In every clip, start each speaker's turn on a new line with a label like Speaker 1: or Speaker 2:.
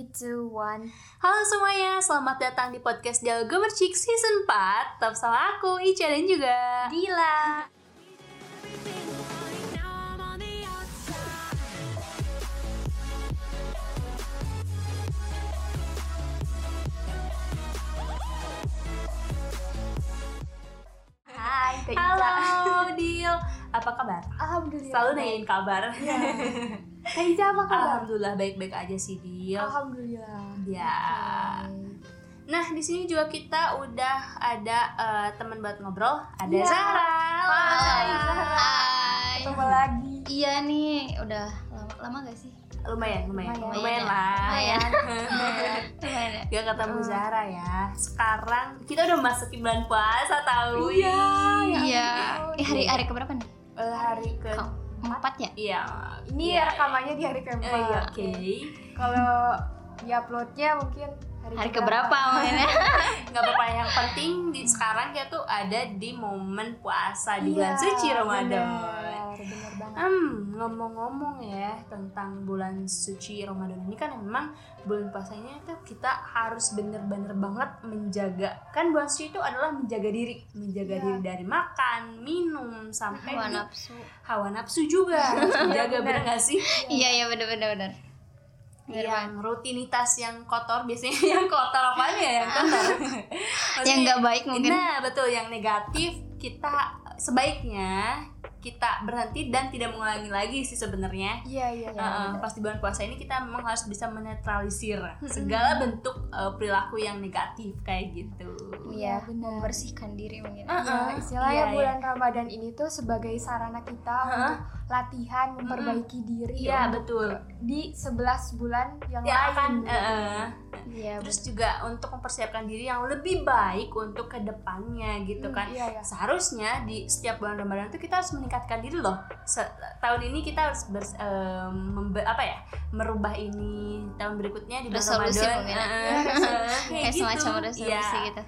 Speaker 1: 3, 2, 1
Speaker 2: Halo semuanya, selamat datang di podcast Dialog Gemercik Season 4 Tetap sama aku, Ica dan juga
Speaker 1: Dila. Hai Kak Ica.
Speaker 2: Halo Dil, apa kabar?
Speaker 1: Alhamdulillah.
Speaker 2: Selalu nanyain kabar
Speaker 1: Kak Ica apa kabar?
Speaker 2: Alhamdulillah baik-baik aja sih Dil
Speaker 1: Alhamdulillah
Speaker 2: Ya Nah di sini juga kita udah ada eh, teman buat ngobrol Ada
Speaker 1: Iya.
Speaker 2: Zahra Halo,
Speaker 1: Hai,
Speaker 2: Zahra.
Speaker 3: Hai.
Speaker 1: Ketemu lagi
Speaker 3: Iya nih, udah lama lama gak sih?
Speaker 2: Lumayan, lumayan,
Speaker 1: Lumayan.
Speaker 2: lumayan lah
Speaker 3: Lumayan. Lumayan ya.
Speaker 2: Gak ketemu
Speaker 1: Hmm.
Speaker 2: Zahra ya Sekarang kita udah masuk bulan puasa tahu
Speaker 1: Iya, ya
Speaker 3: Iya. Eh, hari hari keberapa nih?
Speaker 2: Eh, hari ke
Speaker 3: Ke- Empat ya?
Speaker 2: Iya.
Speaker 1: Ini
Speaker 2: Iya.
Speaker 1: rekamannya di hari keempat
Speaker 2: Eh, iya, Oke.
Speaker 1: Kalau di uploadnya mungkin hari,
Speaker 3: Hari keberapa mainnya?
Speaker 2: Nggak apa-apa yang penting di sekarang kita tuh ada di momen puasa di bulan
Speaker 1: Iya,
Speaker 2: suci Ramadan.
Speaker 1: bener, bener banget
Speaker 2: Hmm, ngomong-ngomong ya tentang bulan suci Ramadan ini kan memang bulan puasanya itu kita harus bener-bener banget menjaga kan bulan suci itu adalah menjaga diri, menjaga
Speaker 1: Iya.
Speaker 2: diri dari makan, minum sampai
Speaker 3: Hawa
Speaker 2: di-
Speaker 3: nafsu.
Speaker 2: hawa nafsu juga harus menjaga
Speaker 1: Bener.
Speaker 2: bener gak sih?
Speaker 3: Iya iya bener bener bener. Bener
Speaker 2: yang rutinitas yang kotor biasanya yang kotor apa ya yang kotor
Speaker 3: Yang nggak baik mungkin.
Speaker 2: nah betul yang negatif kita sebaiknya kita berhenti dan tidak mengulangi lagi sih sebenarnya
Speaker 1: Iya iya iya.
Speaker 2: Uh, pas di bulan puasa ini kita memang harus bisa menetralisir segala bentuk uh, perilaku yang negatif kayak gitu
Speaker 3: Iya,
Speaker 1: bener.
Speaker 3: membersihkan diri mungkin.
Speaker 2: Uh,
Speaker 1: Ya,
Speaker 2: uh,
Speaker 1: istilahnya
Speaker 2: iya,
Speaker 1: bulan Ramadan ini tuh sebagai sarana kita untuk latihan memperbaiki diri
Speaker 2: iya
Speaker 1: untuk
Speaker 2: betul
Speaker 1: di 11 bulan yang
Speaker 2: ya
Speaker 1: lain.
Speaker 2: akan
Speaker 1: gitu.
Speaker 2: uh, uh,
Speaker 3: Iya.
Speaker 2: terus juga untuk mempersiapkan diri yang lebih baik untuk ke depannya gitu
Speaker 1: Hmm,
Speaker 2: kan
Speaker 1: Iya iya.
Speaker 2: seharusnya di setiap bulan Ramadan itu kita harus meningkatkan diri loh. Se- tahun ini kita harus bers- em, membe- apa ya merubah ini tahun berikutnya di bulan
Speaker 3: Resolusi
Speaker 2: Ramadan.
Speaker 3: ya.
Speaker 2: eh, kayak
Speaker 3: Kayak
Speaker 2: gitu.
Speaker 3: semacam resolusi
Speaker 2: ya,
Speaker 3: gitu.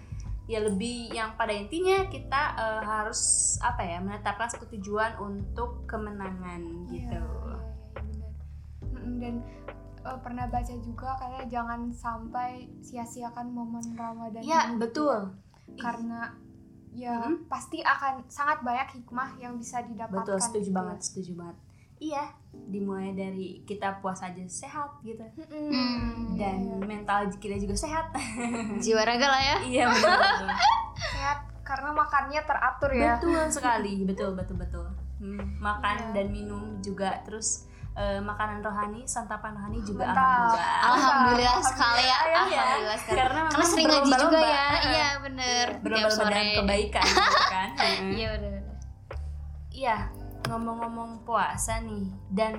Speaker 2: Ya lebih yang pada intinya kita eh, harus apa ya menetapkan satu tujuan untuk kemenangan gitu.
Speaker 1: Iya, iya, bener. Mm-mm, Dan eh, pernah baca juga katanya jangan sampai sia-siakan momen Ramadan
Speaker 2: Ya
Speaker 1: ini
Speaker 2: betul.
Speaker 1: karena ya
Speaker 2: Mm-mm.
Speaker 1: pasti akan sangat banyak hikmah yang bisa didapatkan.
Speaker 2: Betul, setuju
Speaker 1: gitu.
Speaker 2: banget, setuju banget. Iya, dimulai dari kita puasa aja sehat gitu.
Speaker 3: Hmm.
Speaker 2: Dan mental kita juga sehat.
Speaker 3: Jiwa raga lah ya.
Speaker 2: iya betul.
Speaker 1: sehat karena makannya teratur ya.
Speaker 2: Betul sekali, betul betul betul. Hmm, makan
Speaker 1: Iya.
Speaker 2: dan minum juga terus eh, makanan rohani, santapan rohani juga
Speaker 1: Mantap.
Speaker 2: alhamdulillah.
Speaker 3: Alhamdulillah sekali ya.
Speaker 1: Iya.
Speaker 3: Alhamdulillah sekali.
Speaker 2: Karena
Speaker 3: Karena sering ngaji juga ya. Iya bener. Tiap
Speaker 2: Berlomba-lomba dalam kebaikan gitu kan.
Speaker 3: Iya bener. bener.
Speaker 2: Iya, ngomong-ngomong puasa nih dan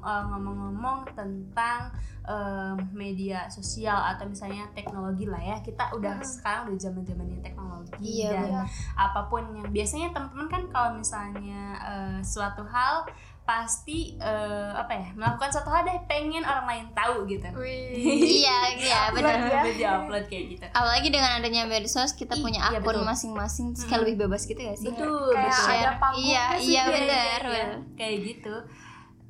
Speaker 2: eh, ngomong-ngomong tentang eh, media sosial atau misalnya teknologi lah ya. Kita udah
Speaker 1: Hmm.
Speaker 2: sekarang udah zaman-zamannya teknologi
Speaker 3: Iya,
Speaker 2: dan
Speaker 1: bener.
Speaker 2: apa pun yang biasanya teman-teman kan kalau misalnya eh, suatu hal pasti eh, apa ya melakukan suatu hal deh pengen orang lain tahu gitu.
Speaker 1: Wih.
Speaker 3: Iya iya
Speaker 1: Upload
Speaker 3: bener.
Speaker 1: ya.
Speaker 2: Udah diupload kayak gitu.
Speaker 3: Apalagi dengan adanya medsos kita punya
Speaker 2: iya,
Speaker 3: akun masing-masing kayak
Speaker 2: Mm.
Speaker 3: lebih bebas gitu ya sih.
Speaker 2: Betul,
Speaker 1: Kayak
Speaker 2: betul.
Speaker 1: ada
Speaker 3: Share.
Speaker 1: panggungnya
Speaker 3: Iya iya
Speaker 2: Iya,
Speaker 3: bener.
Speaker 2: iya,
Speaker 3: bener.
Speaker 2: kayak gitu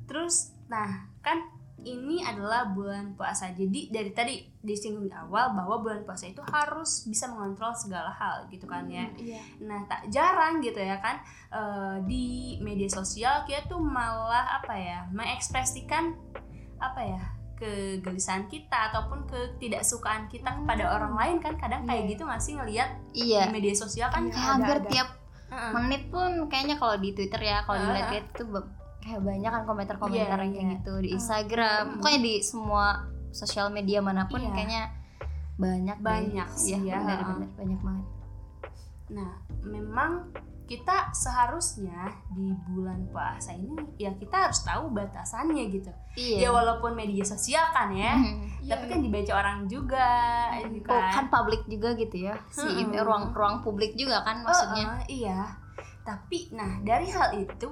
Speaker 2: terus nah kan ini adalah bulan puasa jadi dari tadi disinggung di awal bahwa bulan puasa itu harus bisa mengontrol segala hal gitu kan ya
Speaker 1: Iya.
Speaker 2: nah tak jarang gitu ya kan eh, di media sosial kita tuh malah apa ya mengekspresikan apa ya kegelisahan kita ataupun ketidaksukaan kita kepada orang lain kan kadang kayak
Speaker 1: Iya.
Speaker 2: gitu nggak sih ngelihat
Speaker 3: Iya.
Speaker 2: di media sosial kan.
Speaker 3: Kayak
Speaker 1: Ada, ada.
Speaker 3: tiap
Speaker 2: Heeh.
Speaker 3: menit pun kayaknya kalau di Twitter ya kalau
Speaker 2: Ah.
Speaker 3: dilihat kayak itu kayak banyak kan komentar-komentar
Speaker 2: Iya,
Speaker 3: yang kayak
Speaker 2: iya.
Speaker 3: gitu di Instagram
Speaker 2: Mm.
Speaker 3: pokoknya di semua sosial media mana pun
Speaker 2: Iya.
Speaker 3: kayaknya banyak deh.
Speaker 2: Banyak sih
Speaker 3: Iya,
Speaker 2: ya,
Speaker 3: benar-benar banyak banget
Speaker 2: Nah, memang kita seharusnya di bulan puasa ini ya kita harus tahu batasannya gitu. Ya
Speaker 3: iya
Speaker 2: walaupun media sosial kan ya,
Speaker 3: Mhm.
Speaker 1: Iya,
Speaker 2: tapi kan dibaca orang juga
Speaker 3: Oh,
Speaker 2: kan.
Speaker 3: kan publik juga gitu ya si ini ruang ruang publik juga kan maksudnya
Speaker 2: oh, iya. Tapi nah dari hal itu,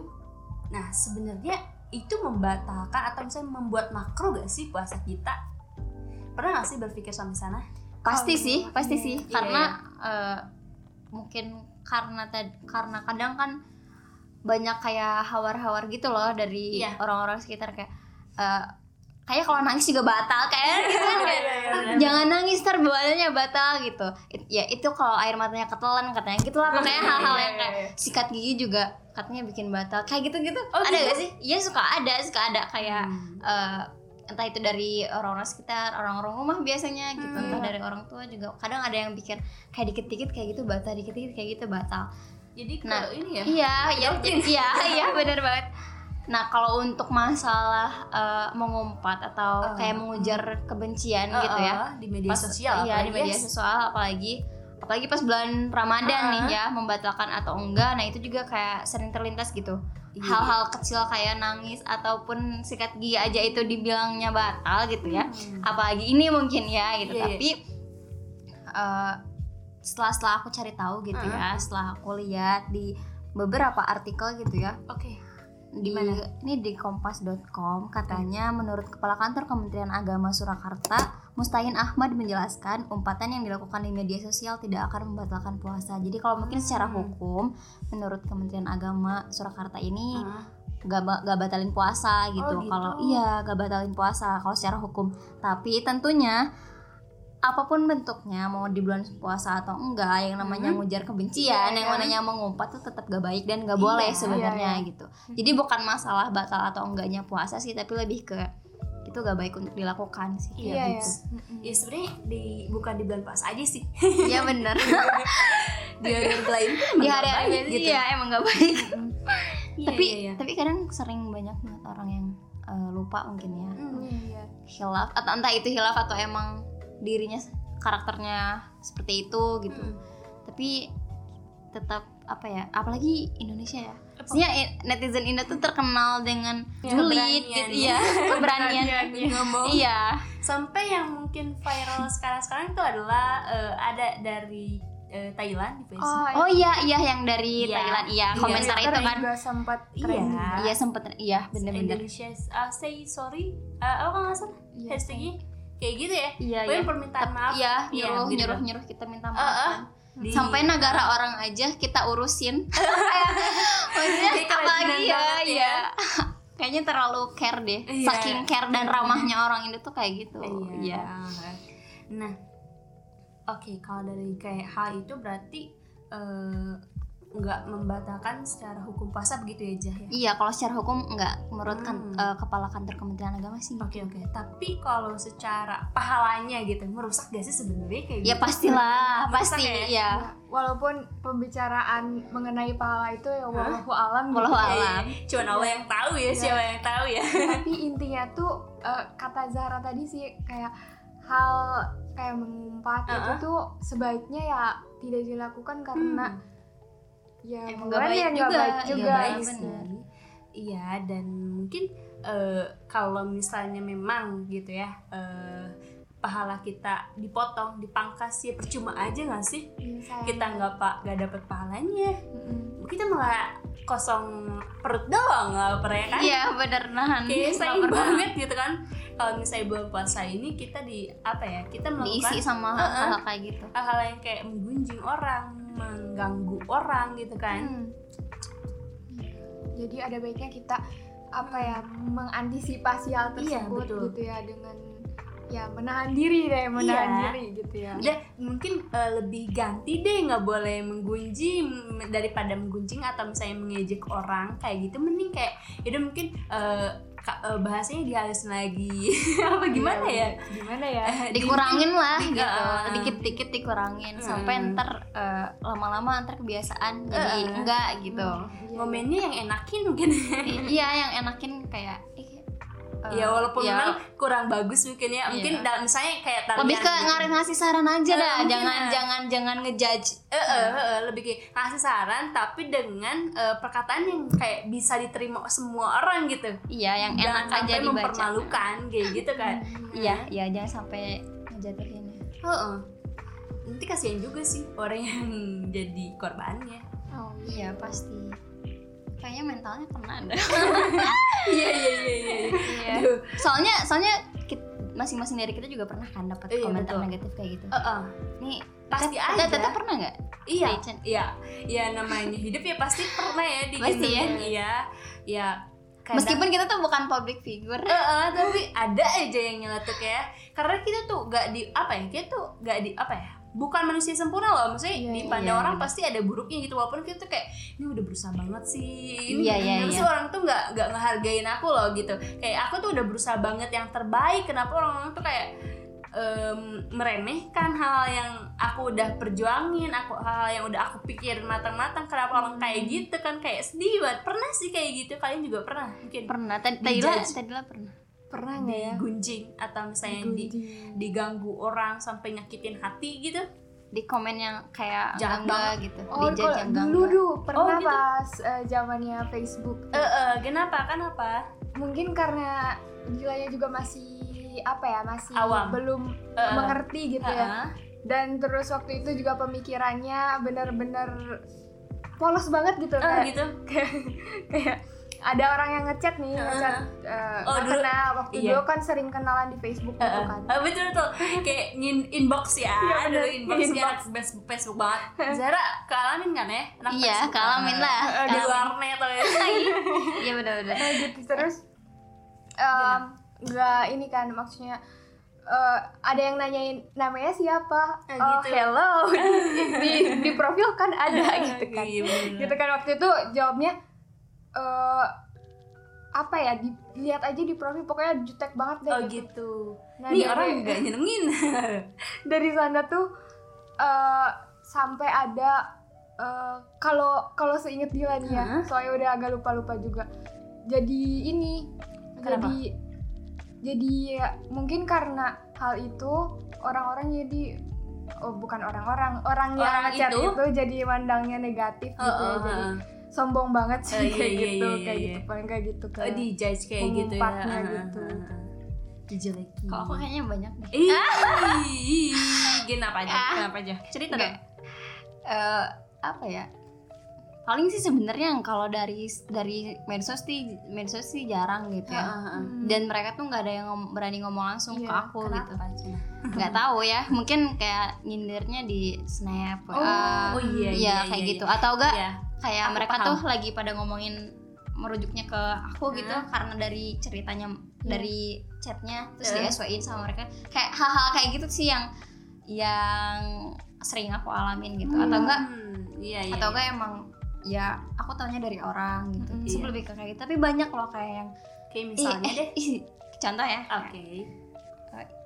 Speaker 2: nah sebenarnya itu membatalkan atau misalnya membuat makro gak sih puasa kita? Pernah gak sih berpikir sampai sana?
Speaker 3: pasti
Speaker 1: Oh,
Speaker 3: sih
Speaker 1: iya,
Speaker 3: pasti
Speaker 1: iya,
Speaker 3: sih
Speaker 2: iya.
Speaker 3: karena eh, mungkin karena tad- karena kadang kan banyak kayak hawar-hawar gitu loh dari
Speaker 2: Iya.
Speaker 3: orang-orang sekitar kayak eh, kayak kalau nangis juga batal kayak gitu kan jangan nangis ntar badannya batal gitu. It- ya itu kalau air matanya ketelan katanya gitulah pokoknya hal-hal yang kayak sikat gigi juga katanya bikin batal. Kayak gitu gitu
Speaker 2: Oh,
Speaker 3: ada
Speaker 2: gitu?
Speaker 3: gak sih? Iya suka ada suka ada. Kayak
Speaker 2: Hmm.
Speaker 3: eh, entah itu dari orang-orang sekitar orang-orang rumah biasanya gitu.
Speaker 2: Hmm.
Speaker 3: entah dari orang tua juga. Kadang ada yang bikin kayak dikit-dikit kayak gitu batal dikit-dikit kayak gitu batal.
Speaker 2: Jadi ke
Speaker 3: Nah,
Speaker 2: ini ya?
Speaker 3: iya iya iya iya benar banget nah kalau untuk masalah eh, mengumpat atau
Speaker 2: Eh.
Speaker 3: kayak mengujar kebencian
Speaker 2: Uh,
Speaker 3: gitu ya
Speaker 2: uh, di media
Speaker 3: Pas-
Speaker 2: sosial
Speaker 3: iya di media
Speaker 2: ya.
Speaker 3: sosial apalagi apalagi pas bulan Ramadan
Speaker 2: Uh-uh.
Speaker 3: nih ya membatalkan atau enggak nah itu juga kayak sering terlintas gitu
Speaker 2: Iya.
Speaker 3: hal-hal kecil kayak nangis ataupun sikat gigi aja itu dibilangnya batal gitu ya
Speaker 2: Hmm.
Speaker 3: apalagi ini mungkin ya gitu
Speaker 2: Iya, iya.
Speaker 3: tapi eh, setelah setelah aku cari tahu gitu
Speaker 2: Uh-uh.
Speaker 3: ya setelah aku lihat di beberapa artikel gitu ya
Speaker 2: oke
Speaker 3: di
Speaker 2: Gimana?
Speaker 3: ini di kompas.com katanya menurut kepala kantor Kementerian Agama Surakarta Mustahin Ahmad menjelaskan umpatan yang dilakukan di media sosial tidak akan membatalkan puasa jadi kalau mungkin secara
Speaker 2: Hmm.
Speaker 3: hukum menurut Kementerian Agama Surakarta ini
Speaker 2: Ah.
Speaker 3: gak, gak batalin puasa gitu.
Speaker 2: Oh, gitu.
Speaker 3: Kalau iya gak batalin puasa kalau secara hukum. Tapi tentunya apa pun bentuknya mau di bulan puasa atau enggak yang namanya
Speaker 2: Mhm.
Speaker 3: ngujar kebencian,
Speaker 1: Iya,
Speaker 3: yang
Speaker 1: kan?
Speaker 3: namanya mengumpat tuh tetap gak baik dan gak
Speaker 2: Iya,
Speaker 3: boleh
Speaker 2: iya,
Speaker 3: sebenarnya
Speaker 1: iya.
Speaker 3: gitu. Jadi bukan masalah batal atau enggaknya puasa sih, tapi lebih ke itu gak baik untuk dilakukan sih.
Speaker 2: Iya,
Speaker 3: kayak
Speaker 1: iya
Speaker 3: gitu.
Speaker 2: ya sebenarnya di bukan di bulan puasa aja sih
Speaker 3: Iya bener.
Speaker 2: di hari lain
Speaker 3: di
Speaker 2: emang
Speaker 3: hari
Speaker 2: nggak
Speaker 3: hari
Speaker 2: baik
Speaker 3: biasa iya emang gak baik.
Speaker 2: Iya,
Speaker 3: tapi
Speaker 2: iya, iya.
Speaker 3: tapi kadang sering banyak banget orang yang eh, lupa mungkin ya.
Speaker 2: Hmm.
Speaker 1: Iya.
Speaker 3: hilaf atau entah itu hilaf atau emang dirinya karakternya seperti itu gitu.
Speaker 2: Hmm.
Speaker 3: tapi tetap apa ya apalagi Indonesia ya? Maksudnya netizen Indo tuh terkenal dengan
Speaker 2: Ya,
Speaker 3: julid gitu
Speaker 2: ya.
Speaker 3: keberanian.
Speaker 2: ngomong.
Speaker 3: Iya.
Speaker 2: Sampai yang mungkin viral sekarang-sekarang itu adalah eh, ada dari eh, Thailand di Facebook.
Speaker 1: Oh,
Speaker 3: oh iya iya yang dari
Speaker 2: Iya.
Speaker 3: Thailand. Iya
Speaker 2: Iya,
Speaker 3: komentar
Speaker 1: Twitter
Speaker 3: itu kan.
Speaker 1: Juga sempat
Speaker 2: Iya.
Speaker 3: iya sempet iya bener-bener.
Speaker 2: Indonesia uh, say sorry. Uh, apa nggak salah?
Speaker 1: Iya.
Speaker 2: hashtagnya kayak gitu ya
Speaker 3: iya
Speaker 2: Pokoknya
Speaker 3: iya
Speaker 2: permintaan maaf
Speaker 3: iya
Speaker 2: Iya,
Speaker 3: nyuruh
Speaker 2: gitu
Speaker 3: nyuruh nyuruh kita minta maaf
Speaker 2: eh.
Speaker 3: kan.
Speaker 2: Di-
Speaker 3: sampai negara orang aja kita urusin maksudnya apalagi ya
Speaker 2: ya.
Speaker 3: ya kayaknya terlalu care deh
Speaker 2: Iya.
Speaker 3: saking care dan ramahnya orang Indo tuh kayak gitu
Speaker 2: Iya.
Speaker 3: iya
Speaker 2: Nah, oke kalau dari kayak hal itu berarti eh, nggak membatalkan secara hukum puasa begitu ya Jah ya?
Speaker 3: iya kalau secara hukum enggak menurut kan,
Speaker 2: Hmm.
Speaker 3: eh, kepala kantor Kementerian Agama sih
Speaker 2: Oke oke. Tapi kalau secara pahalanya gitu merusak gak sih sebenarnya kayak
Speaker 3: ya
Speaker 2: gitu?
Speaker 3: pastilah
Speaker 2: Merusak
Speaker 3: pasti
Speaker 2: ya?
Speaker 3: ya
Speaker 1: Ya, walaupun pembicaraan mengenai pahala itu ya wallahu alam gitu.
Speaker 3: Wallahu
Speaker 2: Iya, iya.
Speaker 3: alam.
Speaker 2: Cuman Allah yang tahu ya,
Speaker 1: Iya.
Speaker 2: siapa yang tahu ya.
Speaker 1: tapi intinya tuh eh, kata Zahra tadi sih kayak hal kayak mengumpat itu
Speaker 2: Uh-uh.
Speaker 1: tuh sebaiknya ya tidak dilakukan karena ya
Speaker 3: Emang gak baik
Speaker 1: ya
Speaker 3: juga,
Speaker 1: baik
Speaker 3: iya,
Speaker 1: juga
Speaker 3: nggak
Speaker 2: baik sih. Iya dan mungkin eh, kalau misalnya memang gitu ya eh, pahala kita dipotong, dipangkas ya percuma aja nggak sih?
Speaker 1: Iya.
Speaker 2: Kita nggak pak nggak dapet pahalanya,
Speaker 1: Mm-mm.
Speaker 2: kita malah kosong perut doang nggak pernah ya kan?
Speaker 3: iya bener nahan
Speaker 2: Kayak
Speaker 3: Nggak
Speaker 2: sayang
Speaker 3: pernah
Speaker 2: banget gitu kan kalau misalnya bulan puasa ini kita di apa ya kita melakukan
Speaker 3: diisi sama hal-hal kayak gitu
Speaker 2: hal-hal yang kayak menggunjing orang mengganggu orang gitu kan
Speaker 1: Hmm. Jadi ada baiknya kita apa ya mengantisipasi hal
Speaker 2: Iya,
Speaker 1: tersebut
Speaker 2: betul.
Speaker 1: gitu ya dengan ya menahan diri deh menahan
Speaker 2: Iya.
Speaker 1: diri gitu ya.
Speaker 2: udah mungkin eh, lebih ganti deh nggak boleh menggunjing m- daripada menggunjing atau misalnya mengejek orang kayak gitu mending kayak ya udah mungkin eh, eh, bahasanya dihalusin lagi. Apa gimana ya?
Speaker 1: Gimana ya?
Speaker 2: Eh, di-
Speaker 3: dikurangin lah
Speaker 2: di-
Speaker 3: gitu.
Speaker 2: Uh,
Speaker 3: dikit-dikit dikurangin. Sampai
Speaker 2: Hmm.
Speaker 3: ntar eh, lama-lama ntar kebiasaan jadi enggak gitu.
Speaker 1: Iya.
Speaker 2: momennya yang enakin mungkin.
Speaker 3: Iya yang enakin kayak eh,
Speaker 2: ya walaupun
Speaker 3: ya,
Speaker 2: memang kurang bagus mungkin ya. Mungkin
Speaker 3: Iya.
Speaker 2: da- misalnya kayak tarian
Speaker 3: lebih ke
Speaker 2: gitu.
Speaker 3: ngarin ngasih saran aja
Speaker 2: Eh,
Speaker 3: dah.
Speaker 2: mungkin
Speaker 3: jangan
Speaker 2: lah.
Speaker 3: jangan jangan ngejudge.
Speaker 2: Eh, eh, eh, eh, lebih kayak ngasih saran tapi dengan eh, perkataan yang kayak bisa diterima semua orang gitu.
Speaker 3: Iya yang
Speaker 2: jangan
Speaker 3: enak
Speaker 2: sampai
Speaker 3: aja dibaca.
Speaker 2: mempermalukan kayak gitu kan.
Speaker 3: Iya iya jangan sampai ngejatuhin ya.
Speaker 2: Heeh. nanti kasihan juga sih orang yang jadi korbannya.
Speaker 1: Oh,
Speaker 3: iya pasti. Kayaknya mentalnya kena dah.
Speaker 2: Iya iya iya iya
Speaker 3: Iya. Soalnya soalnya masing-masing dari kita juga pernah kan dapat
Speaker 2: Iya,
Speaker 3: komentar
Speaker 2: betul.
Speaker 3: negatif kayak gitu
Speaker 2: Eh, eh.
Speaker 3: nih
Speaker 2: Pasti
Speaker 3: Tete-
Speaker 2: aja.
Speaker 3: Tete pernah nggak
Speaker 2: iya iya ya namanya hidup ya pasti pernah ya di
Speaker 3: Pasti ya.
Speaker 2: iya ya kadang-
Speaker 3: meskipun kita tuh bukan public figure
Speaker 2: Eh, eh, tapi ada aja yang nyeletuk ya karena kita tuh gak di apa ya kita tuh gak di apa ya bukan manusia sempurna loh maksudnya
Speaker 1: Iya,
Speaker 2: dipandang
Speaker 3: iya,
Speaker 2: orang
Speaker 3: bener.
Speaker 2: pasti ada buruknya gitu walaupun kita tuh kayak ini udah berusaha banget sih ini
Speaker 3: Iya, iya,
Speaker 2: terus
Speaker 3: iya.
Speaker 2: orang tuh nggak nggak ngehargain aku loh gitu kayak aku tuh udah berusaha banget yang terbaik kenapa orang-orang tuh kayak em, meremehkan hal yang aku udah perjuangin aku hal yang udah aku pikirin matang-matang kenapa orang kayak gitu kan kayak sedih banget pernah sih kayak gitu kalian juga pernah mungkin
Speaker 3: pernah tadi
Speaker 2: Dijudge.
Speaker 3: tadi tadi lah pernah
Speaker 1: pernah nggak ya
Speaker 2: digunjing atau misalnya di,
Speaker 1: Gunjing.
Speaker 2: diganggu orang sampai nyakitin hati gitu
Speaker 3: di komen yang kayak
Speaker 2: Jahat
Speaker 3: enggak gitu
Speaker 1: Oh,
Speaker 3: di
Speaker 1: kalau
Speaker 3: yang
Speaker 1: dulu dulu pernah
Speaker 2: gitu?
Speaker 1: pas eh, zamannya Facebook.
Speaker 2: eh eh, kenapa kenapa
Speaker 1: Mungkin karena Gilanya juga masih apa ya, masih
Speaker 2: Awam.
Speaker 1: belum
Speaker 2: eh.
Speaker 1: mengerti gitu ya.
Speaker 2: Heeh.
Speaker 1: Dan terus waktu itu juga pemikirannya bener-bener polos banget gitu
Speaker 2: Eh,
Speaker 1: kayak,
Speaker 2: gitu
Speaker 1: kayak kayak ada orang yang ngechat nih, ngechat eh,
Speaker 2: Oh, dulu-
Speaker 1: kenal. Waktu
Speaker 2: iya.
Speaker 1: dulu kan sering kenalan di Facebook gitu
Speaker 2: Eh,
Speaker 1: kan.
Speaker 2: eh, betul betul. Kayak ngin inbox ya.
Speaker 1: Iya,
Speaker 2: dulu
Speaker 1: bener.
Speaker 2: inbox
Speaker 1: Inbox.
Speaker 2: ya. Facebook, Facebook banget. Zara kealamin kan ya anak
Speaker 3: Iya, kealamin
Speaker 2: kan?
Speaker 3: lah,
Speaker 2: Eh, di warnet atau ya?
Speaker 3: Iya benar benar
Speaker 1: Nah, gitu terus em, nggak ini kan maksudnya eh, ada yang nanyain namanya siapa?
Speaker 2: Eh,
Speaker 1: oh
Speaker 2: gitu.
Speaker 1: hello. Di, di di profil kan ada gitu kan.
Speaker 2: Iya,
Speaker 1: gitu kan waktu itu jawabnya eh apa ya dilihat aja di profil pokoknya jutek banget deh
Speaker 2: oh
Speaker 1: gitu.
Speaker 2: gitu
Speaker 1: Nah,
Speaker 2: nih
Speaker 1: dari-
Speaker 2: orang nggak nyenengin
Speaker 1: dari sana tuh eh sampai ada eh, kalau kalau seinget Dilan ya soalnya udah agak lupa lupa juga jadi ini
Speaker 2: Kenapa?
Speaker 1: jadi jadi ya, mungkin karena hal itu orang-orang jadi oh bukan orang-orang orang yang
Speaker 2: Orang itu?
Speaker 1: itu? jadi mandangnya negatif gitu ya
Speaker 2: Heeh,
Speaker 1: jadi. Sombong banget sih
Speaker 2: Oh, iya,
Speaker 1: kayak
Speaker 2: iya,
Speaker 1: gitu
Speaker 2: iya,
Speaker 1: kayak
Speaker 2: iya.
Speaker 1: gitu paling kayak gitu
Speaker 2: oh,
Speaker 1: kayak
Speaker 2: di judge kayak gitu ya
Speaker 1: gitu.
Speaker 2: heeh. dijelekin
Speaker 3: kalau aku kayaknya banyak deh
Speaker 2: Ih, kenapa aja?
Speaker 3: Ah.
Speaker 2: Kenapa aja? Cerita
Speaker 3: Enggak.
Speaker 2: dong.
Speaker 3: Eh, apa ya paling sih sebenarnya kalau dari dari medsos sih medsos sih jarang gitu ya
Speaker 1: Hmm.
Speaker 3: dan mereka tuh nggak ada yang ngom- berani ngomong langsung ke
Speaker 1: Iya,
Speaker 3: aku gitu
Speaker 2: Kenapa, Cina?
Speaker 3: nggak tahu ya mungkin kayak nyindirnya di snap
Speaker 1: Oh,
Speaker 3: WA,
Speaker 2: oh iya,
Speaker 3: ya
Speaker 2: iya,
Speaker 3: kayak
Speaker 2: iya,
Speaker 3: gitu atau enggak
Speaker 2: Iya.
Speaker 3: Kayak
Speaker 2: Aku
Speaker 3: mereka
Speaker 2: paham.
Speaker 3: tuh lagi pada ngomongin merujuknya ke aku gitu
Speaker 2: Hmm.
Speaker 3: karena dari ceritanya
Speaker 1: Iya.
Speaker 3: dari chatnya terus
Speaker 2: Hmm.
Speaker 3: di SW-in sama mereka kayak hal-hal kayak gitu sih yang yang sering aku alamin gitu atau enggak
Speaker 2: Hmm, iya, iya.
Speaker 3: atau enggak emang ya aku taunya dari orang gitu
Speaker 1: Mm,
Speaker 3: Terus
Speaker 2: iya.
Speaker 3: lebih ke kayak gitu tapi banyak loh kayak yang
Speaker 2: Kayak
Speaker 3: ih,
Speaker 2: misalnya
Speaker 3: eh,
Speaker 2: deh.
Speaker 3: ih, contoh ya
Speaker 2: Oke.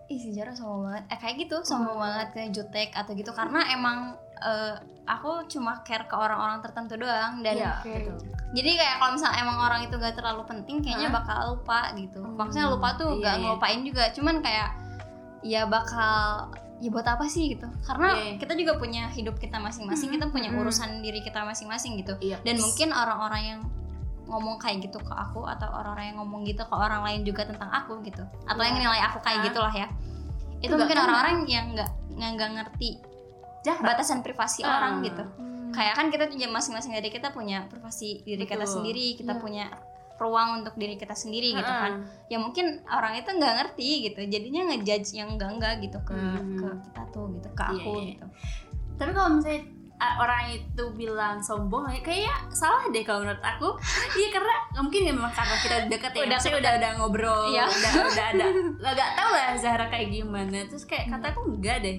Speaker 3: ih si Jara sombong banget eh kayak gitu sombong
Speaker 1: Oh.
Speaker 3: banget kayak jutek atau gitu karena emang eh, aku cuma care ke orang-orang tertentu doang dan
Speaker 2: Iya,
Speaker 1: Oke.
Speaker 2: betul.
Speaker 3: jadi kayak kalau misalnya emang orang itu gak terlalu penting kayaknya
Speaker 2: Hah?
Speaker 3: bakal lupa gitu
Speaker 1: Hmm,
Speaker 3: maksudnya lupa tuh
Speaker 2: iya,
Speaker 3: gak
Speaker 2: iya.
Speaker 3: ngelupain juga cuman kayak ya bakal ya buat apa sih gitu karena
Speaker 2: Iya.
Speaker 3: kita juga punya hidup kita masing-masing kita punya
Speaker 1: Hmm.
Speaker 3: urusan diri kita masing-masing gitu
Speaker 2: Iya.
Speaker 3: dan mungkin orang-orang yang ngomong kayak gitu ke aku atau orang-orang yang ngomong gitu ke orang lain juga tentang aku gitu atau
Speaker 2: Iya.
Speaker 3: yang nilai aku kayak
Speaker 2: Ah.
Speaker 3: gitulah ya itu
Speaker 2: Nggak
Speaker 3: mungkin orang-orang yang nggak nggak ngerti
Speaker 2: jahat.
Speaker 3: batasan privasi
Speaker 2: Ah.
Speaker 3: orang gitu
Speaker 1: Hmm.
Speaker 3: kayak kan kita tuh masing-masing dari kita punya privasi diri kita
Speaker 2: Betul.
Speaker 3: sendiri kita
Speaker 1: Iya.
Speaker 3: punya ruang untuk diri kita sendiri gitu
Speaker 2: Heeh.
Speaker 3: kan ya mungkin orang itu nggak ngerti gitu jadinya ngejudge yang enggak enggak gitu ke
Speaker 2: Hmm.
Speaker 3: ke kita tuh gitu ke
Speaker 2: Iya,
Speaker 3: aku
Speaker 2: iya.
Speaker 3: gitu
Speaker 2: Tapi kalau misalnya ah, orang itu bilang sombong, kayaknya salah deh kalau menurut aku. Iya karena mungkin ya memang karena kita deket ya,
Speaker 3: Udah
Speaker 2: udah udah udah ngobrol,
Speaker 3: Iya.
Speaker 2: udah udah ada, nggak tahu lah Zahra kayak gimana. Terus kayak kataku enggak deh,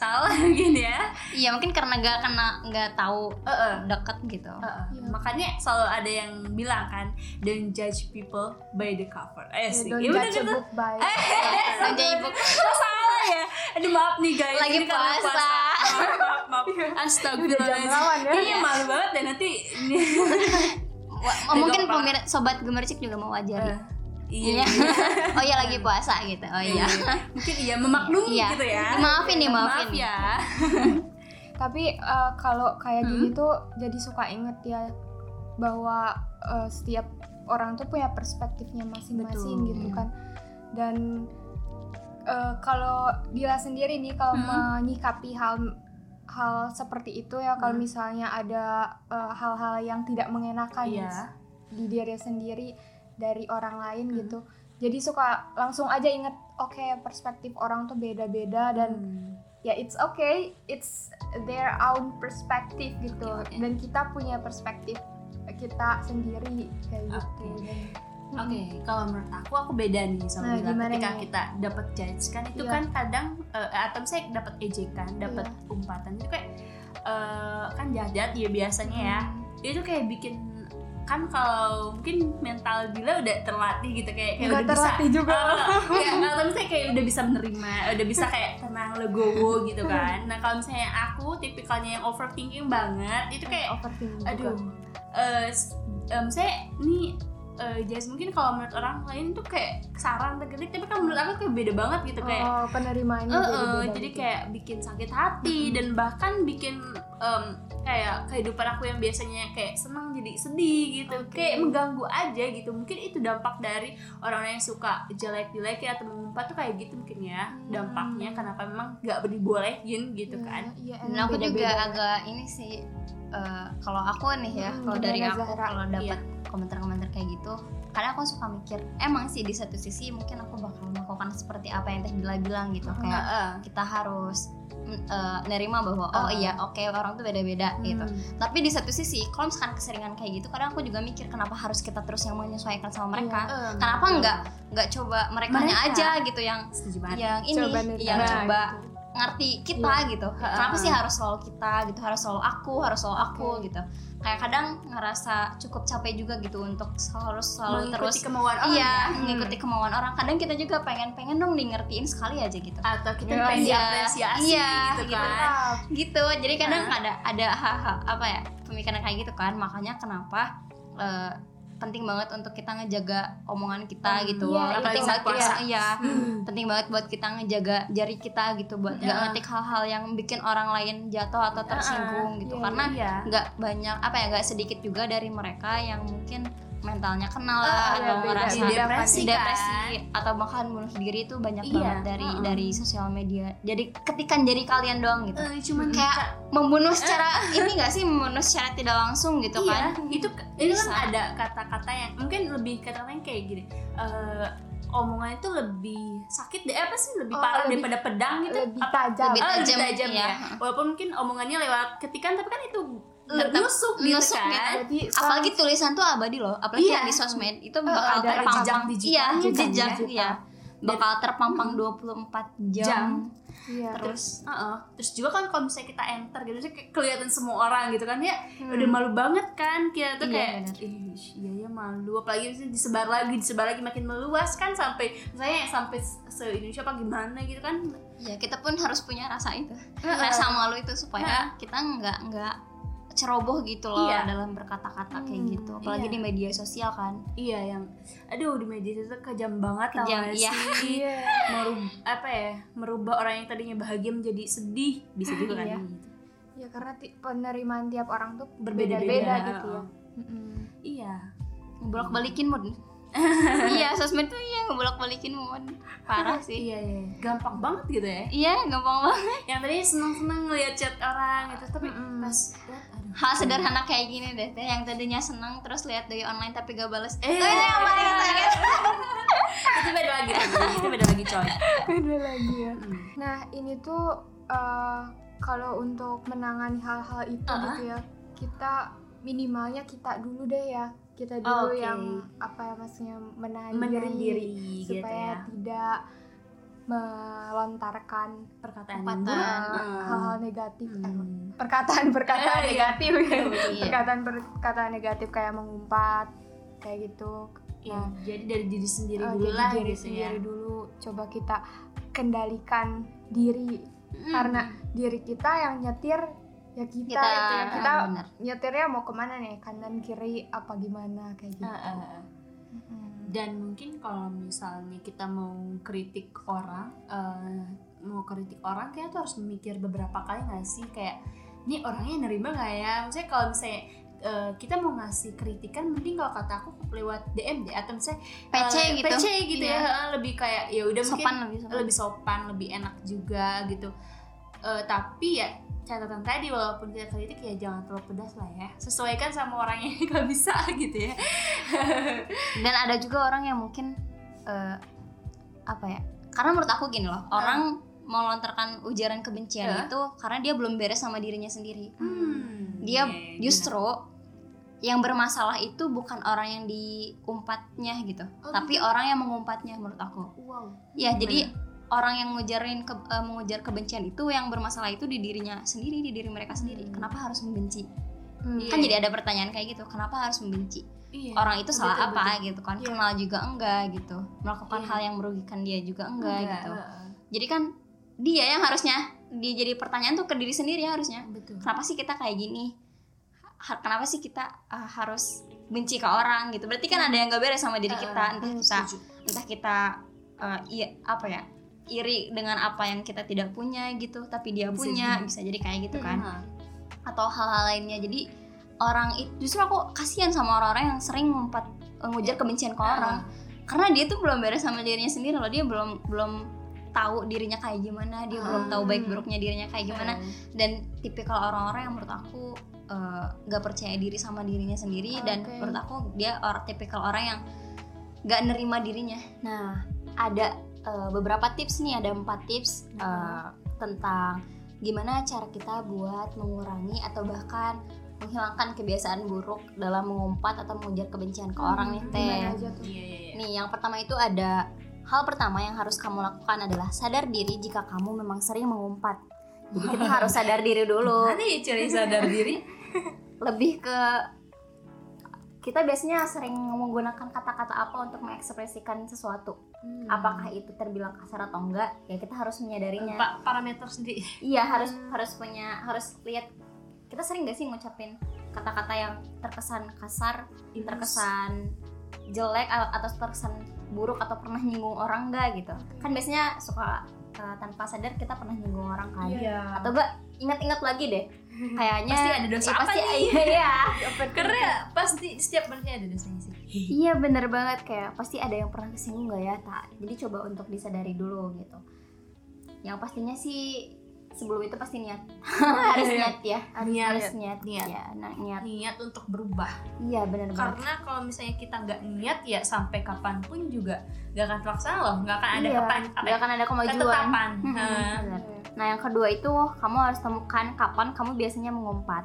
Speaker 2: salah gini ya.
Speaker 3: iya mungkin karena nggak kena nggak tahu
Speaker 2: Heeh.
Speaker 3: deket gitu
Speaker 2: Heeh.
Speaker 1: Iya.
Speaker 2: Makanya selalu ada yang bilang kan, don't judge people by the cover. Eh,
Speaker 1: Ya,
Speaker 2: sih.
Speaker 1: don't
Speaker 2: Iya
Speaker 1: judge
Speaker 2: gitu.
Speaker 1: book by
Speaker 3: Nggak jadi ibu
Speaker 2: Kok salah ya? Aduh maaf nih guys.
Speaker 3: Lagi
Speaker 2: ini karena
Speaker 3: puasa.
Speaker 2: Maaf, maaf, maaf.
Speaker 1: Udah jam
Speaker 2: Astagfirullahaladzim.
Speaker 1: lawan ya.
Speaker 2: Kayaknya malu banget deh nanti.
Speaker 3: Wah,
Speaker 2: Agak
Speaker 3: mungkin pemirsa sobat gemercik juga mau wajar
Speaker 2: Eh, Iya.
Speaker 3: Iya. oh iya lagi puasa gitu. Oh iya.
Speaker 2: Mungkin iya memaklumi
Speaker 3: Iya.
Speaker 2: gitu ya.
Speaker 3: Maafin nih,
Speaker 2: Maaf
Speaker 3: maafin.
Speaker 2: ya.
Speaker 1: tapi eh, kalau kayak
Speaker 2: Hmm?
Speaker 1: gini tuh jadi suka inget ya bahwa eh, setiap orang tuh punya perspektifnya masing-masing gitu kan dan eh, kalau Dila sendiri nih kalau
Speaker 2: Hmm.
Speaker 1: menyikapi hal hal seperti itu ya kalau
Speaker 2: Hmm.
Speaker 1: misalnya ada hal-hal yang tidak mengenakan
Speaker 2: Iya.
Speaker 1: di diri sendiri dari orang lain
Speaker 2: Hmm.
Speaker 1: gitu jadi suka langsung aja inget oke perspektif orang tuh beda-beda dan
Speaker 2: Hmm.
Speaker 1: ya it's okay it's their own perspective gitu
Speaker 3: Oke, oke.
Speaker 1: dan kita punya perspektif kita sendiri kayak gitu
Speaker 2: Oke.
Speaker 1: Dan
Speaker 2: Oke, kalau menurut aku aku beda nih sama
Speaker 1: Nah,
Speaker 2: Mila. Ketika
Speaker 1: nih?
Speaker 2: kita dapat judge kan itu
Speaker 1: Iya.
Speaker 2: kan kadang eh, atau saya dapat ejekan, dapat umpatan itu kayak eh, kan jahat-jahat ya biasanya ya.
Speaker 1: Hmm.
Speaker 2: Itu kayak bikin kan kalau mungkin mental Bila udah terlatih gitu kayak, kayak
Speaker 1: Nggak
Speaker 2: udah bisa
Speaker 1: terlatih juga.
Speaker 2: Oh, ya, kalau misalnya kayak udah bisa menerima, udah bisa kayak tenang legowo gitu kan. Nah kalau misalnya aku tipikalnya yang overthinking banget, itu kayak
Speaker 1: overthinking
Speaker 2: aduh
Speaker 1: juga.
Speaker 2: eh s- em, saya ini eh Jazz mungkin kalau menurut orang lain tuh kayak saran tergelik tapi kan menurut aku kayak beda banget gitu kayak
Speaker 1: oh, penerimaannya jadi
Speaker 2: eh,
Speaker 1: beda
Speaker 2: jadi
Speaker 1: gitu.
Speaker 2: kayak bikin sakit hati dan bahkan bikin em, kayak kehidupan aku yang biasanya kayak senang jadi sedih gitu
Speaker 1: Oke.
Speaker 2: kayak mengganggu aja gitu mungkin itu dampak dari orang-orang yang suka jelek-jelek atau mengumpat tuh kayak gitu mungkin ya
Speaker 1: Hmm.
Speaker 2: dampaknya kenapa memang nggak dibolehin gitu
Speaker 1: Iya,
Speaker 2: kan
Speaker 1: iya,
Speaker 3: Dan
Speaker 1: emang
Speaker 3: aku juga
Speaker 1: beda-beda.
Speaker 3: agak ini sih eh, kalau aku nih ya,
Speaker 1: Hmm,
Speaker 3: kalau dari
Speaker 1: gimana,
Speaker 3: aku kalau
Speaker 2: Iya.
Speaker 3: dapat komentar-komentar kayak gitu, karena aku suka mikir, emang sih di satu sisi mungkin aku bakal melakukan seperti apa yang teh Dila bilang gitu,
Speaker 1: Hmm.
Speaker 3: kayak
Speaker 2: Heeh.
Speaker 3: kita harus eh, nerima bahwa oh
Speaker 2: Ah.
Speaker 3: iya oke orang tuh beda-beda gitu.
Speaker 2: Hmm.
Speaker 3: Tapi di satu sisi kalau misalkan keseringan kayak gitu, kadang aku juga mikir kenapa harus kita terus yang menyesuaikan sama mereka.
Speaker 2: Heeh,
Speaker 3: Kenapa
Speaker 2: betul.
Speaker 3: nggak nggak coba mereka
Speaker 2: Mereka.
Speaker 3: aja gitu yang yang ini
Speaker 1: Coba
Speaker 3: yang coba ngerti kita gitu.
Speaker 2: Ha-ha.
Speaker 3: Kenapa sih harus selalu kita gitu, harus selalu aku, harus selalu aku
Speaker 1: Oke.
Speaker 3: gitu. Kayak kadang ngerasa cukup capek juga gitu untuk harus selalu
Speaker 2: mengikuti
Speaker 3: terus
Speaker 2: kemauan orang
Speaker 3: iya
Speaker 2: ya.
Speaker 3: mengikuti kemauan orang. Kadang kita juga pengen-pengen dong di ngertiin sekali aja gitu.
Speaker 2: atau kita
Speaker 1: Iya,
Speaker 2: pengen diapresiasi
Speaker 3: Iya,
Speaker 2: gitu
Speaker 3: gitu.
Speaker 2: kan
Speaker 1: Tetap.
Speaker 3: gitu jadi kadang
Speaker 2: Nah.
Speaker 3: ada ada apa ya pemikiran kayak gitu kan makanya kenapa eh, penting banget untuk kita ngejaga omongan kita
Speaker 2: Hmm,
Speaker 3: gitu
Speaker 1: iya,
Speaker 3: penting banget
Speaker 2: puasa.
Speaker 3: kita iya
Speaker 1: Hmm.
Speaker 3: penting banget buat kita ngejaga jari kita gitu buat nggak
Speaker 2: Iya.
Speaker 3: ngetik hal-hal yang bikin orang lain jatuh atau tersinggung gitu
Speaker 1: Iya,
Speaker 3: karena
Speaker 2: iya
Speaker 3: nggak banyak apa ya nggak sedikit juga dari mereka yang mungkin mentalnya kenal lah
Speaker 2: Ah,
Speaker 3: atau
Speaker 1: iya, beda-
Speaker 3: ngerasa
Speaker 2: depresi
Speaker 3: depresi
Speaker 2: kan?
Speaker 3: atau bahkan bunuh diri itu banyak
Speaker 2: Iya,
Speaker 3: banget dari
Speaker 2: heeh.
Speaker 3: dari sosial media. Jadi ketikan jari kalian doang gitu.
Speaker 2: Eh, cuman
Speaker 3: kayak membunuh secara ini gak sih? Membunuh secara tidak langsung gitu
Speaker 2: iya
Speaker 3: kan?
Speaker 2: itu itu kan ada kata-kata yang mungkin lebih kata-katanya kayak gini. Eh omongan itu lebih sakit deh apa sih? Lebih
Speaker 1: Oh,
Speaker 2: parah
Speaker 1: lebih-
Speaker 2: daripada pedang gitu.
Speaker 1: lebih
Speaker 2: Apa-
Speaker 1: tajam.
Speaker 3: Lebih
Speaker 2: Ah,
Speaker 3: tajam,
Speaker 2: tajam
Speaker 3: iya.
Speaker 2: ya walaupun mungkin omongannya lewat ketikan tapi kan itu
Speaker 3: Tetap
Speaker 2: nusuk gitu
Speaker 3: nusuk
Speaker 2: kan
Speaker 3: gitu.
Speaker 1: Jadi
Speaker 3: apalagi tulisan tuh abadi loh apalagi
Speaker 2: Iya.
Speaker 3: yang di sosmed itu
Speaker 1: Eh,
Speaker 3: bakal
Speaker 1: ada
Speaker 3: terpampang
Speaker 2: jejak
Speaker 3: iya
Speaker 2: kan,
Speaker 3: jejak
Speaker 1: ya.
Speaker 3: iya bakal terpampang 24 jam,
Speaker 2: Jam.
Speaker 1: Iya.
Speaker 3: terus
Speaker 2: Heeh. terus juga kan kalau misalnya kita enter gitu sih kelihatan semua orang gitu kan ya
Speaker 1: Hmm.
Speaker 2: udah malu banget kan kita tuh
Speaker 3: Iya,
Speaker 2: kayak iya ya malu apalagi misalnya disebar lagi disebar lagi makin meluas kan sampai misalnya sampai se Indonesia apa gimana gitu kan
Speaker 3: ya kita pun harus punya rasa itu
Speaker 2: Heeh.
Speaker 3: rasa malu itu supaya kita nggak nggak ceroboh gitu loh
Speaker 2: Iya.
Speaker 3: dalam berkata-kata kayak
Speaker 1: Hmm,
Speaker 3: gitu apalagi
Speaker 2: iya.
Speaker 3: di media sosial kan
Speaker 2: iya yang aduh di media itu kejam banget
Speaker 3: Kejam,
Speaker 2: gak
Speaker 3: iya.
Speaker 2: sih
Speaker 1: Iya.
Speaker 2: merubah apa ya merubah orang yang tadinya bahagia menjadi sedih bisa juga kan
Speaker 1: Iya.
Speaker 2: gitu.
Speaker 1: Ya karena ti- penerimaan tiap orang tuh
Speaker 2: Berbeda-beda.
Speaker 1: gitu ya.
Speaker 2: Heeh.
Speaker 1: Mm-mm.
Speaker 2: iya
Speaker 3: ngebolak balikin mood iya sosmed tuh iya ngebolak balikin mood parah sih.
Speaker 2: Iya iya gampang banget gitu ya.
Speaker 3: Iya gampang banget.
Speaker 2: Yang tadi seneng seneng ngeliat chat orang gitu tapi
Speaker 1: Mm-mm.
Speaker 2: pas aduh.
Speaker 3: Hal sederhana kayak gini deh teh. Yang tadinya seneng terus lihat doi online tapi gak bales.
Speaker 2: Eh.
Speaker 3: Ini yang paling sakit
Speaker 2: itu beda lagi itu beda lagi coy.
Speaker 1: Beda lagi ya.
Speaker 2: Hmm.
Speaker 1: Nah ini tuh eh, kalau untuk menangani hal-hal itu
Speaker 2: Uh-uh.
Speaker 1: gitu ya, kita minimalnya kita dulu deh ya, kita dulu
Speaker 2: Oke.
Speaker 1: yang apa ya maksudnya menahan,
Speaker 2: menahan
Speaker 1: diri,
Speaker 2: diri gitu
Speaker 1: supaya
Speaker 2: ya
Speaker 1: tidak melontarkan
Speaker 2: perkataan buruk
Speaker 1: eh,
Speaker 2: Hmm.
Speaker 1: hal-hal negatif, eh,
Speaker 2: Hmm.
Speaker 1: perkataan-perkataan
Speaker 2: Eh, iya.
Speaker 1: negatif,
Speaker 3: Iya.
Speaker 1: perkataan-perkataan negatif kayak mengumpat kayak gitu.
Speaker 2: Ya,
Speaker 1: Nah,
Speaker 2: jadi dari diri sendiri
Speaker 1: eh,
Speaker 2: dulu
Speaker 1: jadi
Speaker 2: lah
Speaker 1: diri
Speaker 2: gitu
Speaker 1: sendiri
Speaker 2: ya
Speaker 1: dulu coba kita kendalikan diri
Speaker 2: Hmm.
Speaker 1: karena diri kita yang nyetir ya kita,
Speaker 3: kita
Speaker 1: gitu ya. kita
Speaker 3: bener.
Speaker 1: nyetirnya mau ke mana nih kanan kiri apa gimana kayak gitu
Speaker 2: ah, ah.
Speaker 1: Mm-mm.
Speaker 2: dan mungkin kalau misalnya kita mau kritik orang eh, mau kritik orang kita tuh harus memikir beberapa kali nggak sih kayak ini orangnya nerima nggak ya misalnya kalau misalnya eh, kita mau ngasih kritikan mending kalau kata aku lewat DM deh atau misalnya
Speaker 3: PC
Speaker 2: eh,
Speaker 3: gitu
Speaker 2: PC gitu
Speaker 3: Iya.
Speaker 2: ya lebih kayak ya udah mungkin
Speaker 3: sopan lebih sopan
Speaker 2: lebih sopan lebih enak juga gitu Eh, tapi ya catatan tadi walaupun kita kritik ya jangan terlalu pedas lah ya. Sesuaikan sama orangnya kalau bisa gitu ya.
Speaker 3: Dan ada juga orang yang mungkin eh, apa ya karena menurut aku gini loh orang melontarkan ujaran kebencian
Speaker 2: Ah.
Speaker 3: itu karena dia belum beres sama dirinya sendiri.
Speaker 2: Hmm,
Speaker 3: dia
Speaker 2: iya,
Speaker 3: justru yang bermasalah itu bukan orang yang diumpatnya gitu,
Speaker 1: Oh,
Speaker 3: tapi orang yang mengumpatnya menurut aku.
Speaker 1: wow
Speaker 3: Ya, jadi orang yang ngejarin ke, eh, mengejar kebencian itu yang bermasalah itu di dirinya sendiri, di diri mereka sendiri.
Speaker 2: Hmm.
Speaker 3: Kenapa harus membenci?
Speaker 2: Iya.
Speaker 3: Kan jadi ada pertanyaan kayak gitu, kenapa harus membenci?
Speaker 2: Iya.
Speaker 3: Orang itu
Speaker 2: Betul,
Speaker 3: salah
Speaker 2: betul.
Speaker 3: apa gitu kan?
Speaker 1: Iya.
Speaker 3: Kenal juga enggak gitu. Melakukan
Speaker 2: Iya.
Speaker 3: hal yang merugikan dia juga enggak,
Speaker 2: Enggak,
Speaker 3: gitu. Jadi kan dia yang harusnya dia jadi pertanyaan tuh ke diri sendiri harusnya.
Speaker 2: betul
Speaker 3: Kenapa sih kita kayak gini? Kenapa sih kita uh, harus benci ke orang gitu? Berarti kan ada yang gak beres sama diri kita. Entah kita entah kita uh, iya apa ya iri dengan apa yang kita tidak punya gitu tapi dia
Speaker 2: Bisa
Speaker 3: punya
Speaker 2: jadi.
Speaker 3: bisa jadi kayak gitu kan.
Speaker 2: Heeh.
Speaker 3: atau hal-hal lainnya. Jadi orang itu justru aku kasihan sama orang-orang yang sering ngumpat uh, ngujar kebencian ke orang. Karena dia tuh belum beres sama dirinya sendiri loh. Dia belum belum tahu dirinya kayak gimana. Dia belum tahu baik buruknya dirinya kayak gimana. Dan tipikal orang-orang yang menurut aku uh, gak percaya diri sama dirinya sendiri. Dan
Speaker 1: Oke.
Speaker 3: menurut aku dia orang tipikal orang yang gak nerima dirinya. Nah ada uh, beberapa tips nih ada empat tips uh, tentang gimana cara kita buat mengurangi atau bahkan menghilangkan kebiasaan buruk dalam mengumpat atau mengujar kebencian ke orang nih teh
Speaker 2: Iya, iya, iya.
Speaker 3: Nih, yang pertama itu ada hal pertama yang harus kamu lakukan adalah sadar diri jika kamu memang sering mengumpat. Jadi kita harus sadar diri dulu.
Speaker 2: Ada ya ciri sadar diri?
Speaker 3: Lebih ke kita biasanya sering menggunakan kata-kata apa untuk mengekspresikan sesuatu.
Speaker 2: Hmm.
Speaker 3: Apakah itu terbilang kasar atau enggak? Ya kita harus menyadarinya.
Speaker 2: Pa- parameter sendiri.
Speaker 3: Iya, harus harus punya harus lihat kita sering gak sih ngucapin kata-kata yang terkesan kasar, terkesan jelek atau terkesan buruk atau pernah nyinggung orang enggak gitu kan biasanya suka uh, tanpa sadar kita pernah nyinggung orang kan.
Speaker 1: Iya.
Speaker 3: atau enggak ingat-ingat lagi deh. Kayaknya
Speaker 2: Pasti ada dosa
Speaker 3: iya,
Speaker 2: apa
Speaker 3: pasti
Speaker 2: nih?
Speaker 3: iya iya.
Speaker 2: Karena pasti setiap manusia ada dosanya sih.
Speaker 3: iya bener banget. Kayak pasti ada yang pernah kesinggung gak ya? Tak jadi coba untuk disadari dulu gitu. Yang pastinya sih sebelum itu pasti niat harus niat ya
Speaker 2: Niat.
Speaker 3: harus niat
Speaker 2: Niat.
Speaker 3: ya nah, niat
Speaker 2: Niat untuk berubah.
Speaker 3: iya banget
Speaker 2: Karena kalau misalnya kita nggak niat ya sampai kapan pun juga nggak akan terlaksana loh. Nggak akan ada
Speaker 3: Iya,
Speaker 2: kapan apa
Speaker 3: nggak
Speaker 2: ya,
Speaker 3: akan ada kemajuan
Speaker 2: ketetapan.
Speaker 3: Mm-mm,
Speaker 2: Nah,
Speaker 3: bener. Nah, yang kedua itu kamu harus temukan kapan kamu biasanya mengumpat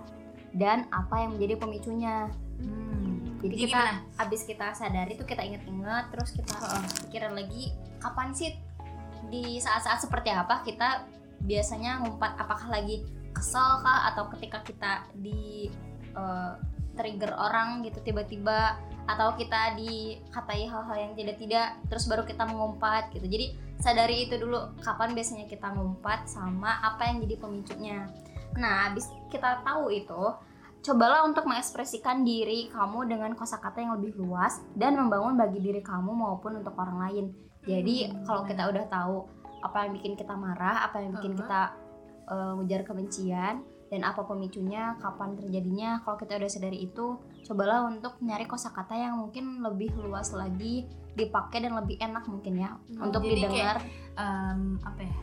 Speaker 3: dan apa yang menjadi pemicunya.
Speaker 2: hmm.
Speaker 3: Jadi,
Speaker 2: Jadi
Speaker 3: kita
Speaker 2: gimana?
Speaker 3: abis kita sadari itu kita inget-inget terus kita pikiran lagi kapan sih di saat-saat seperti apa kita biasanya ngumpat apakah lagi kesel kah atau ketika kita di eh, trigger orang gitu tiba-tiba atau kita dikatai hal-hal yang tidak-tidak terus baru kita mengumpat gitu. Jadi sadari itu dulu kapan biasanya kita ngumpat sama apa yang jadi pemicunya. Nah habis kita tahu itu cobalah untuk mengekspresikan diri kamu dengan kosakata yang lebih luas dan membangun bagi diri kamu maupun untuk orang lain. Jadi
Speaker 2: Hmm,
Speaker 3: kalau kita udah tahu apa yang bikin kita marah apa yang bikin
Speaker 2: Uh-huh.
Speaker 3: kita eh, ngejar kebencian dan apa pemicunya kapan terjadinya kalau kita udah sadari itu cobalah untuk nyari kosakata yang mungkin lebih luas lagi dipakai dan lebih enak mungkin ya
Speaker 2: Hmm,
Speaker 3: untuk
Speaker 2: jadi
Speaker 3: didengar
Speaker 2: Em, apa ya?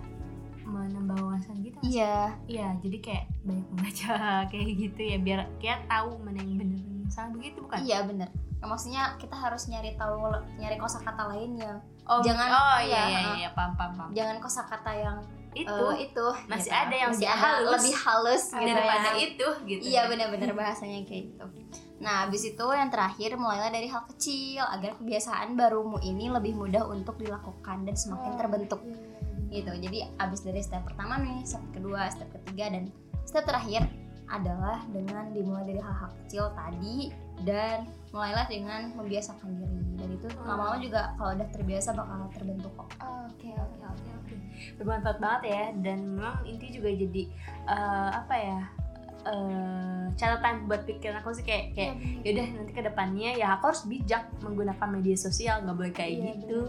Speaker 2: Menambah wawasan gitu.
Speaker 3: iya
Speaker 2: Iya, jadi kayak banyak membaca kayak gitu ya biar kayak tahu mana yang benar salah begitu bukan?
Speaker 3: iya bener Nah, maksudnya kita harus nyari tahu nyari kosakata lain yang
Speaker 2: Oh,
Speaker 3: Jangan-
Speaker 2: oh iya
Speaker 3: iya,
Speaker 2: iya iya, paham paham paham.
Speaker 3: jangan kosakata yang
Speaker 2: Itu
Speaker 3: eh, itu
Speaker 2: masih
Speaker 3: gitu.
Speaker 2: ada yang
Speaker 3: Masih ada
Speaker 2: halus.
Speaker 3: lebih halus gitu
Speaker 2: daripada
Speaker 3: ya.
Speaker 2: itu gitu.
Speaker 3: Iya benar-benar bahasanya kayak gitu. Nah, habis itu yang terakhir mulailah dari hal kecil agar kebiasaan barumu ini lebih mudah untuk dilakukan dan semakin terbentuk gitu. Jadi habis dari step pertama nih, step kedua, step ketiga dan step terakhir adalah dengan dimulai dari hal-hal kecil tadi dan mulailah dengan membiasakan diri. Dan itu lama-lama juga kalau udah terbiasa bakal terbentuk kok.
Speaker 1: Oke oke oke oke.
Speaker 2: bermanfaat banget ya dan memang inti juga jadi eh, apa ya eh, catatan buat pikiran aku sih kayak kayak
Speaker 1: Iya, bener.
Speaker 2: yaudah nanti ke depannya ya aku harus bijak menggunakan media sosial nggak boleh kayak gitu gitu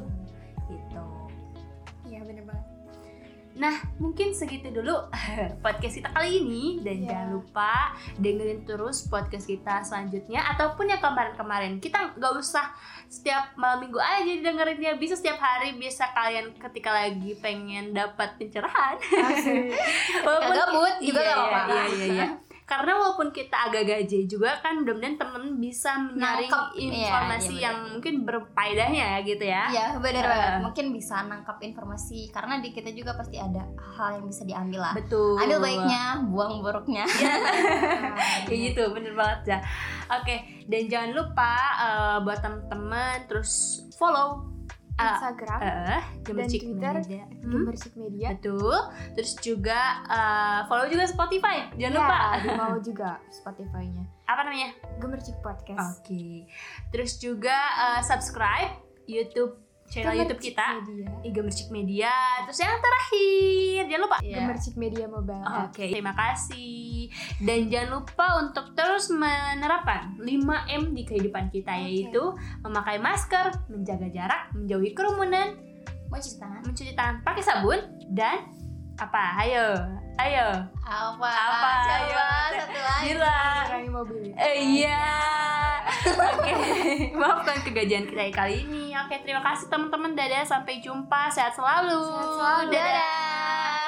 Speaker 2: nah mungkin segitu dulu podcast kita kali ini. Dan
Speaker 1: Iya.
Speaker 2: jangan lupa dengerin terus podcast kita selanjutnya. Ataupun yang kemarin-kemarin. Kita nggak usah setiap malam minggu aja dengerinnya. Bisa setiap hari. Bisa kalian ketika lagi pengen dapat pencerahan.
Speaker 3: Gak gabut juga
Speaker 2: iya,
Speaker 3: gak apa-apa.
Speaker 2: Iya, iya, iya. Karena walaupun kita agak gaje juga kan mudah-mudahan temen bisa menyaring
Speaker 3: Nangkep, iya,
Speaker 2: informasi
Speaker 3: iya,
Speaker 2: yang mungkin berfaedahnya ya gitu ya.
Speaker 3: Iya benar banget. Mungkin bisa nangkap informasi karena di kita juga pasti ada hal yang bisa diambil lah.
Speaker 2: betul.
Speaker 3: Ambil baiknya, buang buruknya.
Speaker 2: kayak gitu bener banget ya oke dan jangan lupa eh, buat temen-temen terus follow
Speaker 1: Instagram
Speaker 2: eh Gemercik
Speaker 1: Twitter.
Speaker 2: Media. Hmm,
Speaker 1: Media.
Speaker 2: Betul. Terus juga eh, follow juga Spotify. Jangan
Speaker 1: Ya,
Speaker 2: lupa.
Speaker 1: di bawah juga Spotify-nya.
Speaker 2: Apa namanya?
Speaker 1: Gemercik Podcast.
Speaker 2: Oke. Terus juga eh, subscribe YouTube channel YouTube
Speaker 1: Gemercik
Speaker 2: kita
Speaker 1: Media
Speaker 2: di Gemercik Media terus yang terakhir jangan lupa
Speaker 3: Iya.
Speaker 1: Gemercik Media Mobile.
Speaker 2: Oke, terima kasih. Dan jangan lupa untuk terus menerapkan 5M di kehidupan kita
Speaker 1: Oke.
Speaker 2: yaitu memakai masker, menjaga jarak, menjauhi kerumunan,
Speaker 3: Mau cuci tangan?
Speaker 2: mencuci tangan pakai sabun dan apa? Ayo, ayo.
Speaker 3: Apa?
Speaker 2: Apa?
Speaker 3: Coba
Speaker 2: Ayo.
Speaker 3: satu lagi.
Speaker 2: Gila.
Speaker 1: Kurangi mobil.
Speaker 2: Eh, iya. Oke, maafkan kegajian kita kali ini. Oke, terima kasih teman-teman. Dadah, sampai jumpa. Sehat selalu.
Speaker 1: Sehat selalu.
Speaker 2: Dadah.